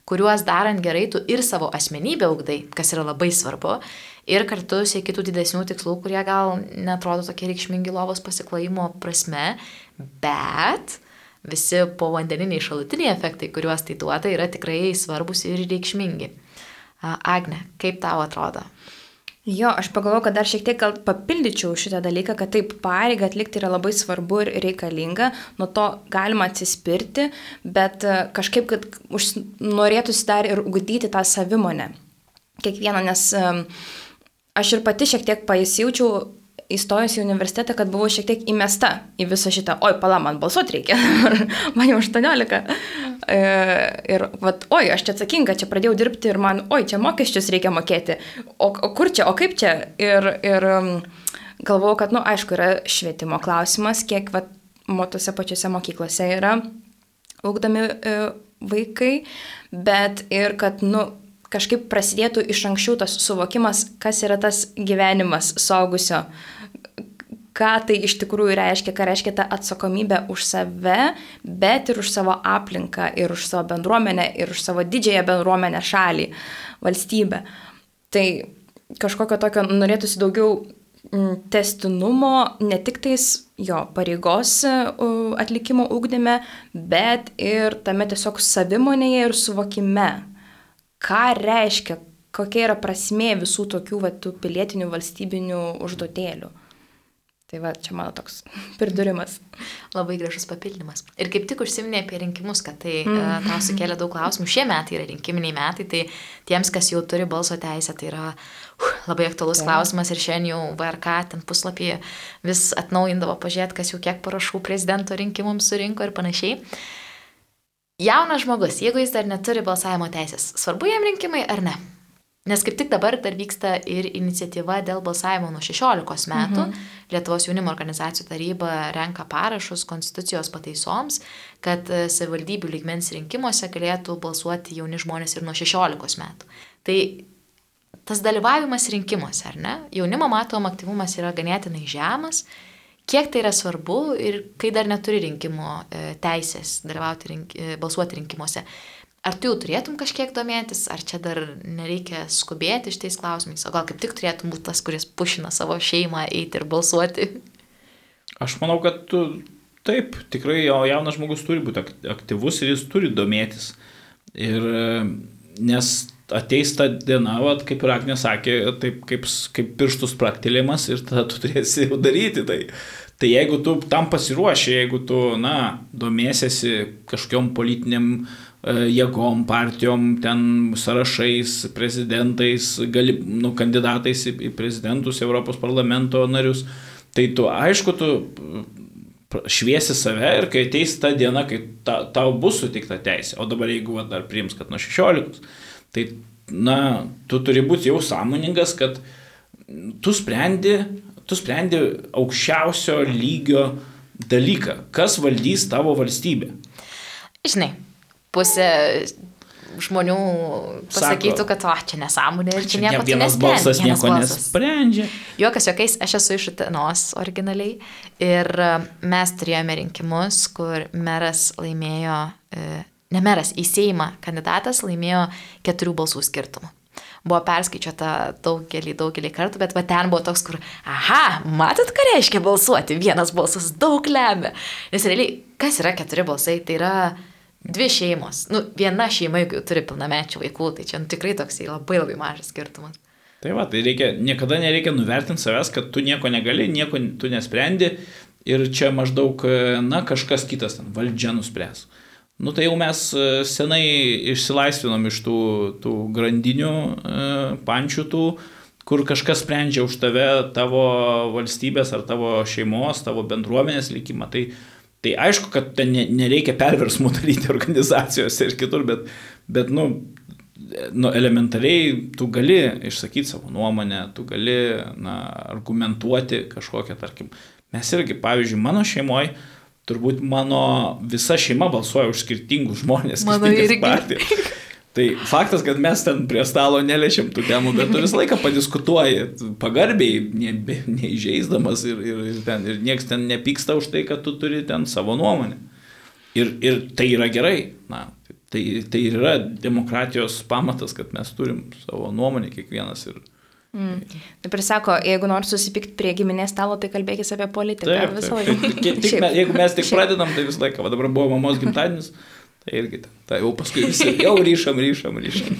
kuriuos darant gerai tu ir savo asmenybę augdai, kas yra labai svarbu, ir kartu sieki tų didesnių tikslų, kurie gal netrodo tokie reikšmingi lovos pasiklojimo prasme, bet visi povandeniniai šalutiniai efektai, kuriuos tai duoda, yra tikrai svarbus ir reikšmingi. Agne, kaip tau atrodo? Jo, aš pagalvoju, kad dar šiek tiek gal papildyčiau šitą dalyką, kad taip pareigą atlikti yra labai svarbu ir reikalinga, nuo to galima atsispirti, bet e, kažkaip, kad už, norėtųsi dar ir ugdyti tą savimonę. Kiekvieną, nes um, aš ir pati šiek tiek pasijaučiau įstojus į universitetą, kad buvau šiek tiek įmesta į visą šitą, oi, pala, man balsuoti reikia, man jau 18. E, ir, vat, oi, aš čia atsakinga, čia pradėjau dirbti ir man, oi, čia mokesčius reikia mokėti, o, o kur čia, o kaip čia? Ir, ir galvojau, kad, na, nu, aišku, yra švietimo klausimas, kiek, vat, tose pačiose mokyklose yra ugdami e, vaikai, bet ir kad, nu, kažkaip prasidėtų iš anksčiau tas suvokimas, kas yra tas gyvenimas saugusio, ką tai iš tikrųjų reiškia, ką reiškia ta atsakomybė už save, bet ir už savo aplinką, ir už savo bendruomenę, ir už savo didžiąją bendruomenę šalį, valstybę. Tai kažkokio tokio norėtųsi daugiau mm, testinumo ne tik tais jo pareigos atlikimo ūkdyme, bet ir tame tiesiog savimonėje ir suvokime, ką reiškia, kokia yra prasmė visų tokių va, pilietinių valstybinių užduotėlių. Tai va, čia mano toks pridurimas. Labai gražus papildymas. Ir kaip tik užsiminė apie rinkimus, kad tai mm. uh, tau sukėlė daug klausimų. Šie metai yra rinkiminiai metai, tai tiems, kas jau turi balso teisę, tai yra uh, labai aktualus ja. klausimas ir šiandien jau VRK ten puslapyje vis atnaujindavo pažiūrėti, kas jau kiek parašų prezidento rinkimams surinko ir panašiai. Jaunas žmogus, jeigu jis dar neturi balsavimo teisės, svarbu jam rinkimai ar ne? Nes kaip tik dabar dar vyksta ir iniciatyva dėl balsavimo nuo 16 metų. Mhm. Lietuvos jaunimo organizacijų taryba renka parašus konstitucijos pataisoms, kad e, savivaldybių lygmens rinkimuose galėtų balsuoti jauni žmonės ir nuo 16 metų. Tai tas dalyvavimas rinkimuose, ar ne? Jaunimo matom aktyvumas yra ganėtinai žemas kiek tai yra svarbu ir kai dar neturi rinkimo e, teisės dalyvauti, rink, e, balsuoti rinkimuose. Ar tu jau turėtum kažkiek domėtis, ar čia dar nereikia skubėti šitais klausimais, o gal kaip tik turėtum būti tas, kuris pušina savo šeimą eiti ir balsuoti? Aš manau, kad tu taip, tikrai jaunas žmogus turi būti aktyvus ir jis turi domėtis. Ir nes ateis ta diena, vat, kaip ir Agnė sakė, taip kaip, kaip pirštus praktėlimas ir tada tu turėsi jau daryti tai. Tai jeigu tu tam pasiruoši, jeigu tu, na, domėsiesi kažkokiam politiniam e, jėgom, partijom, ten sąrašais, prezidentais, gali, nu, kandidatais į, į prezidentus, Europos parlamento narius, tai tu, aišku, tu šviesi save ir kai ateis ta diena, kai ta, tau bus sutikta teisė, o dabar jeigu va, dar priims, kad nuo 16, Tai, na, tu turi būti jau sąmoningas, kad tu sprendi, tu sprendi aukščiausio lygio dalyką, kas valdys tavo valstybę. Žinai, pusė žmonių pasakytų, Sako, kad, o, čia nesąmonė ir čia, čia nieko ne, vienas balsas vienas nieko balsas. nesprendžia. Juokas juokais, aš esu iš Utenos originaliai ir mes turėjome rinkimus, kur meras laimėjo e, ne meras, į Seimą kandidatas laimėjo keturių balsų skirtumą. Buvo perskaičiuota daugelį, daugelį kartų, bet va ten buvo toks, kur, aha, matot, ką reiškia balsuoti, vienas balsas daug lemia. Nes realiai, kas yra keturi balsai, tai yra dvi šeimos. Nu, viena šeima, jeigu turi pilnamečių vaikų, tai čia nu, tikrai toks labai labai mažas skirtumas. Tai va, tai reikia, niekada nereikia nuvertinti savęs, kad tu nieko negali, nieko tu nesprendi ir čia maždaug, na, kažkas kitas ten, valdžia nuspręs. Mhm. Nu tai jau mes e, senai išsilaisvinom iš tų, tų grandinių, e, pančių tų, kur kažkas sprendžia už tave, tavo valstybės ar tavo šeimos, tavo bendruomenės likimą. Tai, tai aišku, kad ten nereikia perversmų daryti organizacijose ir kitur, bet, bet nu, nu, elementariai tu gali išsakyti savo nuomonę, tu gali na, argumentuoti kažkokią, tarkim, mes irgi, pavyzdžiui, mano šeimoje turbūt mano visa šeima balsuoja už skirtingus žmonės, irgi. partijas. Tai faktas, kad mes ten prie stalo neliečiam tų temų, bet tu visą laiką padiskutuoji, pagarbiai, ne, neįžeisdamas ir, ir, ir, ten, ir nieks ten nepyksta už tai, kad tu turi ten savo nuomonę. Ir, ir tai yra gerai. Na, tai, tai yra demokratijos pamatas, kad mes turim savo nuomonę kiekvienas ir, Mm. Taip ir sako, jeigu nori susipykti prie giminės stalo, tai kalbėkis apie politiką. Taip, visą laiką. Jeigu mes tik pradedam, tai visą laiką, o dabar buvo mamos gimtadienis. Tai irgi, tai jau paskui visi jau ryšam, ryšam, ryšam.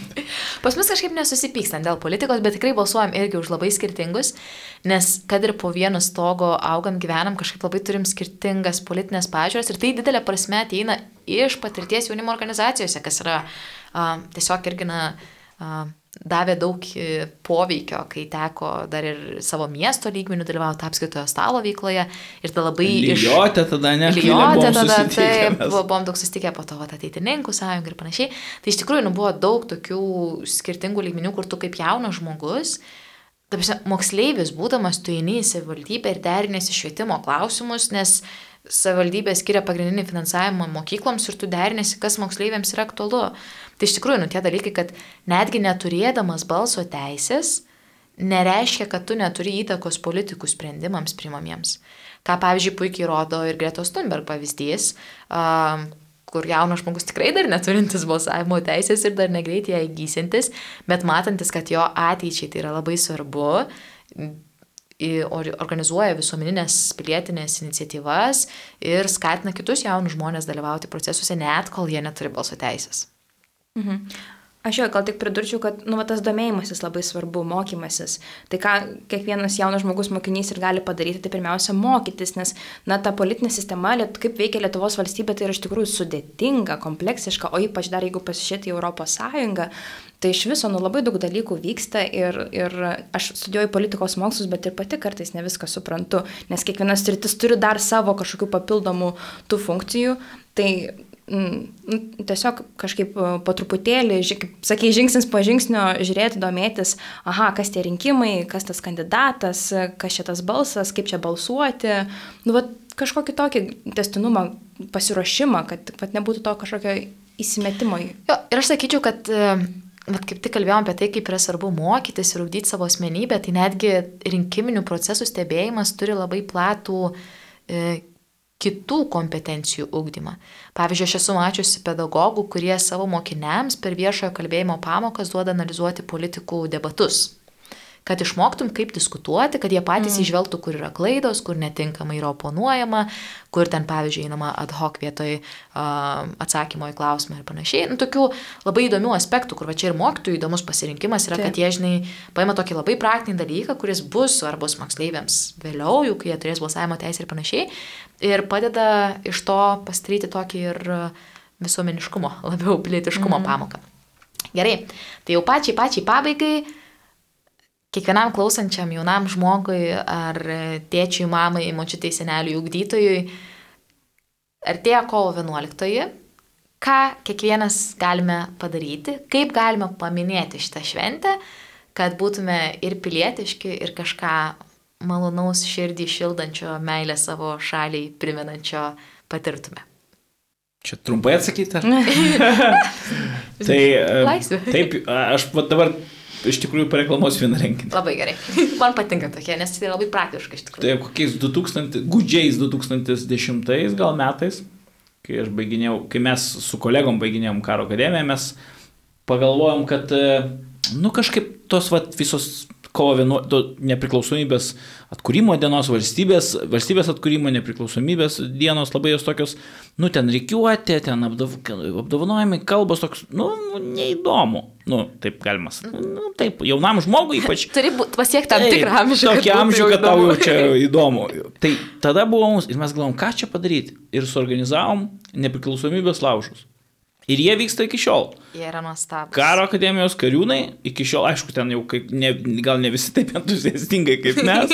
Pas mus kažkaip nesusipykstam dėl politikos, bet tikrai balsuojam irgi už labai skirtingus, nes kad ir po vienu stogo augam, gyvenam, kažkaip labai turim skirtingas politinės pažiūras ir tai didelė prasme ateina iš patirties jaunimo organizacijose, kas yra uh, tiesiog irgi, na, uh, davė daug e, poveikio, kai teko dar ir savo miesto lygmenių dalyvauti apskaitojo stalo veikloje. Ir tada labai... Lygiotė tada, ne? Lygiotė tada, taip, buvom daug susitikę po to ateitininkų sąjungą ir panašiai. Tai iš tikrųjų nu, buvo daug tokių skirtingų lygmenių, kur tu kaip jaunas žmogus, moksleivis būdamas, tu eini į savivaldybę ir derinėsi švietimo klausimus, nes savivaldybė skiria pagrindinį finansavimą mokykloms ir tu derinėsi, kas moksleiviams yra aktualu. Tai iš tikrųjų, nu tie dalykai, kad netgi neturėdamas balso teisės, nereiškia, kad tu neturi įtakos politikų sprendimams primamiems. Ką pavyzdžiui puikiai rodo ir Gretos Thunberg pavyzdys, kur jaunas žmogus tikrai dar neturintis balsavimo teisės ir dar negreit ją įgysintis, bet matantis, kad jo ateičiai tai yra labai svarbu, organizuoja visuomeninės pilietinės iniciatyvas ir skatina kitus jaunus žmonės dalyvauti procesuose, net kol jie neturi balso teisės. Mhm. Aš jau gal tik pridurčiau, kad nu, tas domėjimasis labai svarbu, mokymasis. Tai ką kiekvienas jaunas žmogus mokinys ir gali padaryti, tai pirmiausia mokytis, nes na, ta politinė sistema, kaip veikia Lietuvos valstybė, tai yra iš tikrųjų sudėtinga, kompleksiška, o ypač dar jeigu pasižiūrėti į Europos Sąjungą, tai iš viso nu, labai daug dalykų vyksta ir, ir aš studijuoju politikos mokslus, bet ir pati kartais ne viską suprantu, nes kiekvienas rytis turi dar savo kažkokių papildomų tų funkcijų. Tai Mm, nu, tiesiog kažkaip e, po truputėlį, kaip sakai, žingsnis po žingsnio žiūrėti, domėtis, aha, kas tie rinkimai, kas tas kandidatas, kas čia tas balsas, kaip čia balsuoti, nu, va, kažkokį tokį testinumą, pasiruošimą, kad vat, nebūtų to kažkokio įsimetimo. Jo, ir aš sakyčiau, kad e, vat kaip tik kalbėjom apie tai, kaip yra svarbu mokytis ir ugdyti savo asmenybę, tai netgi rinkiminių procesų stebėjimas turi labai platų e, kitų kompetencijų ugdymą. Pavyzdžiui, aš esu mačiusi pedagogų, kurie savo mokiniams per viešojo kalbėjimo pamokas duoda analizuoti politikų debatus kad išmoktum, kaip diskutuoti, kad jie patys mm. išvelgtų, kur yra klaidos, kur netinkamai yra oponuojama, kur ten, pavyzdžiui, einama ad hoc vietoj uh, atsakymo į klausimą ir panašiai. Nu, tokių labai įdomių aspektų, kur va čia ir mokytojų įdomus pasirinkimas yra, Taip. kad jie, žinai, paima tokį labai praktinį dalyką, kuris bus svarbus moksleiviams vėliau, juk jie turės balsavimo teisę ir panašiai, ir padeda iš to pastryti tokį ir visuomeniškumo, labiau pilietiškumo mm. pamoką. Gerai, tai jau pačiai, pačiai pabaigai kiekvienam klausančiam jaunam žmogui ar tėčiui, mamai, močiutei, seneliui, ugdytojui, artėja kovo 11. Ką kiekvienas galime padaryti, kaip galime paminėti šitą šventę, kad būtume ir pilietiški, ir kažką malonaus širdį šildančio, meilę savo šaliai primenančio patirtume. Čia trumpai atsakyti? tai, Laisvė. Taip, aš dabar iš tikrųjų pareklamuosiu vieną renginį. Labai gerai. Man patinka tokie, nes tai labai praktiška iš tikrųjų. Tai kokiais 2000, gudžiais 2010 gal metais, kai aš baiginėjau, kai mes su kolegom baiginėjom karo akademiją, mes pagalvojom, kad, e, nu kažkaip tos vat, visos kovo vienu, nepriklausomybės atkūrimo dienos, valstybės, valstybės atkūrimo nepriklausomybės dienos labai jos tokios, nu ten reikiuotė, ten apdav, apdovanojimai, kalbos toks, nu, nu neįdomu. Nu, taip galima. Nu, taip, jaunam žmogui ypač. Turi pasiekti tam tikrą amžių. Tokį amžių, kad tau jau čia įdomu. Tai tada buvo mums ir mes galvom, ką čia padaryti. Ir suorganizavom nepriklausomybės laužus. Ir jie vyksta iki šiol. Jie yra nuostabus. Karo akademijos kariūnai iki šiol, aišku, ten jau kaip, ne, gal ne visi taip entuziastingai kaip mes,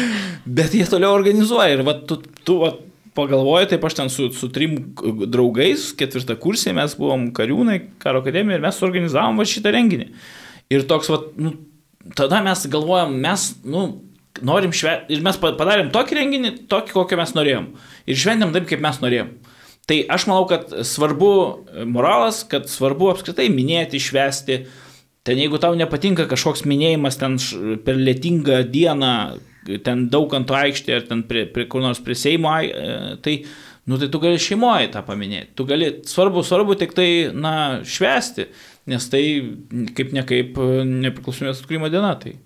bet jie toliau organizuoja. Ir va, tu, tu va, pagalvoji, taip aš ten su, su trim draugais, ketvirtą kursį mes buvom kariūnai karo akademijoje ir mes suorganizavom va šitą renginį. Ir toks, va, nu, tada mes galvojam, mes, nu, norim švęsti, ir mes padarėm tokį renginį, tokį, kokį mes norėjom. Ir šventėm taip, kaip mes norėjom. Tai aš manau, kad svarbu moralas, kad svarbu apskritai minėti, švesti. Ten jeigu tau nepatinka kažkoks minėjimas ten per lėtingą dieną, ten daug ant to aikštė ar ten prie, prie kur nors prie Seimo, e, tai, nu, tai tu gali šeimoje tą paminėti. Tu gali, svarbu, svarbu tik tai, na, švesti, nes tai kaip ne kaip nepriklausomės atkūrimo diena. Tai.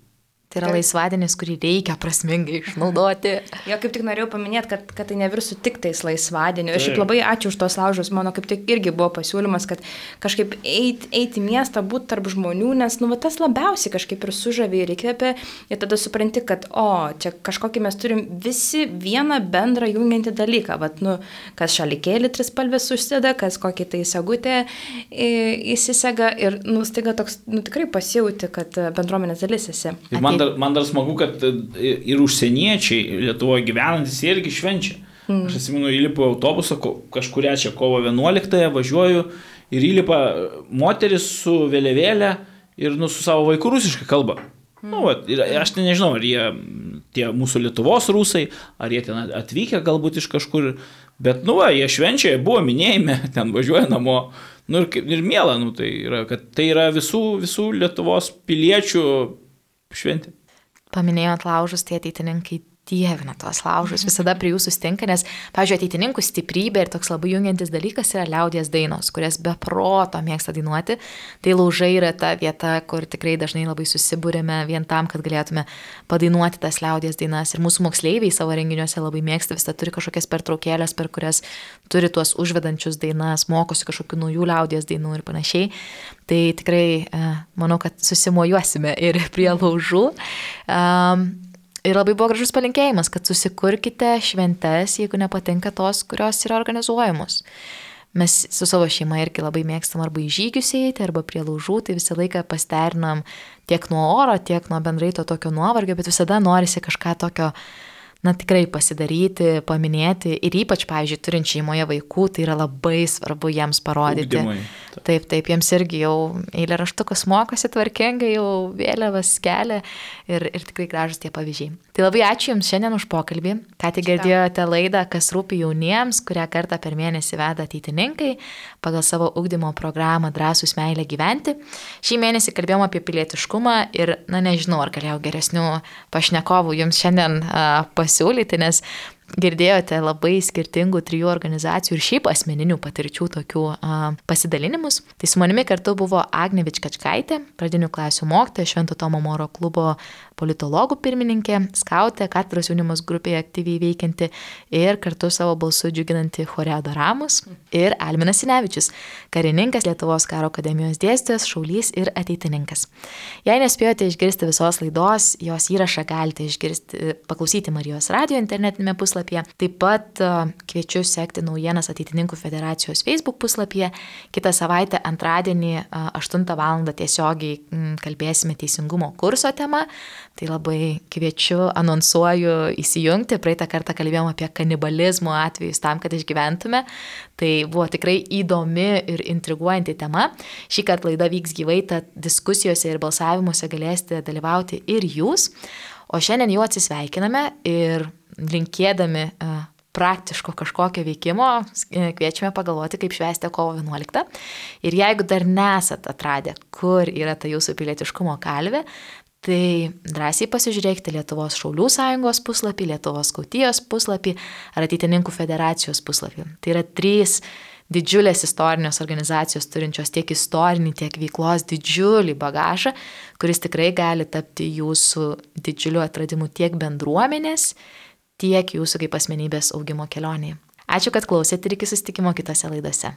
Tai yra laisvadienis, kurį reikia prasmingai išnaudoti. Jo, kaip tik norėjau paminėti, kad, kad tai nevirsų tik tais laisvadieniu. Ir šiaip labai ačiū už tos laužus. Mano kaip tik irgi buvo pasiūlymas, kad kažkaip eiti eit į miestą, būti tarp žmonių, nes, nu, va, tas labiausiai kažkaip ir sužavė ir įkvėpė. Ir tada supranti, kad, o, čia kažkokį mes turim visi vieną bendrą jungiantį dalyką. Vat, nu, kas šalikėlį trispalvės užsideda, kas kokį tai sagutę įsisega. Ir, nu, staiga toks, nu, tikrai pasijauti, kad bendruomenės dalis esi. Ir man dar, man dar smagu, kad e, ir užsieniečiai Lietuvoje gyvenantis irgi švenčia. Mm. Aš atsimenu, įlipu autobusą, kažkuria čia kovo 11-ąją važiuoju ir įlipa moteris su vėliavėlė ir nu, su savo vaiku rusiškai kalba. Mm. Nu, va, ir aš ten nežinau, ar jie tie mūsų Lietuvos rusai, ar jie ten atvykę galbūt iš kažkur, bet, nu, va, jie švenčia, jie buvo minėjime, ten važiuoja namo. Nu, ir, ir mėla, nu, tai yra, kad tai yra visų, visų Lietuvos piliečių šventė. Paminėjot laužus, tie ateitininkai dievina tuos laužus, visada prie jų sustinka, nes, pavyzdžiui, ateitininkų stiprybė ir toks labai jungiantis dalykas yra liaudies dainos, kurias be proto mėgsta dainuoti. Tai laužai yra ta vieta, kur tikrai dažnai labai susibūrėme vien tam, kad galėtume padainuoti tas liaudies dainas. Ir mūsų moksleiviai savo renginiuose labai mėgsta, visada turi kažkokias pertraukėlės, per kurias turi tuos užvedančius dainas, mokosi kažkokių naujų liaudies dainų ir panašiai. Tai tikrai e, manau, kad susimojuosime ir prie laužų. Um, Ir labai buvo gražus palinkėjimas, kad susikurkite šventes, jeigu nepatinka tos, kurios yra organizuojamos. Mes su savo šeima irgi labai mėgstam arba į žygius eiti, arba prie laužų, tai visą laiką pasternam tiek nuo oro, tiek nuo bendrai to tokio nuovargio, bet visada norisi kažką tokio, na tikrai pasidaryti, paminėti ir ypač, pavyzdžiui, turint šeimoje vaikų, tai yra labai svarbu jiems parodyti. Ugdymui. Taip, taip, jiems irgi jau eilė raštukas mokosi tvarkingai, jau vėliavas kelia ir, ir tikrai gražus tie pavyzdžiai. Tai labai ačiū Jums šiandien už pokalbį. Ką tik girdėjote laidą, kas rūpi jauniems, kurią kartą per mėnesį veda ateitininkai pagal savo ugdymo programą Drąsus meilė gyventi. Šį mėnesį kalbėjom apie pilietiškumą ir, na nežinau, ar galėjau geresnių pašnekovų Jums šiandien uh, pasiūlyti, nes girdėjote labai skirtingų trijų organizacijų ir šiaip asmeninių patirčių tokių a, pasidalinimus. Tai su manimi kartu buvo Agne Vičkačkaitė, pradinių klasių mokytoja, Švento Tomo Moro klubo politologų pirmininkė, skautė, katedros jaunimas grupėje aktyviai veikianti ir kartu savo balsu džiuginanti Choreo Doramus ir Alminas Sinevičius, karininkas Lietuvos karo akademijos dėstytojas, šaulys ir ateitininkas. Jei nespėjote išgirsti visos laidos, jos įrašą galite išgirsti, paklausyti Marijos radio internetinėme puslapyje. Taip pat kviečiu sekti naujienas ateitininkų federacijos Facebook puslapyje. Kitą savaitę antradienį 8 val. tiesiogiai kalbėsime teisingumo kurso tema. Tai labai kviečiu, anonsuoju įsijungti. Praeitą kartą kalbėjom apie kanibalizmo atvejus tam, kad išgyventume. Tai buvo tikrai įdomi ir intriguojanti tema. Šį kartą laida vyks gyvai, tad diskusijose ir balsavimuose galėsite dalyvauti ir jūs. O šiandien jau atsisveikiname ir linkėdami uh, praktiško kažkokio veikimo, kviečiame pagalvoti, kaip švęsti kovo 11. Ir jeigu dar nesat atradę, kur yra ta jūsų pilietiškumo kalvė, Tai drąsiai pasižiūrėkite Lietuvos Šaulių sąjungos puslapį, Lietuvos skautijos puslapį ar ateitininkų federacijos puslapį. Tai yra trys didžiulės istorinės organizacijos turinčios tiek istorinį, tiek veiklos didžiulį bagažą, kuris tikrai gali tapti jūsų didžiuliu atradimu tiek bendruomenės, tiek jūsų kaip asmenybės augimo kelionėje. Ačiū, kad klausėte ir iki susitikimo kitose laidose.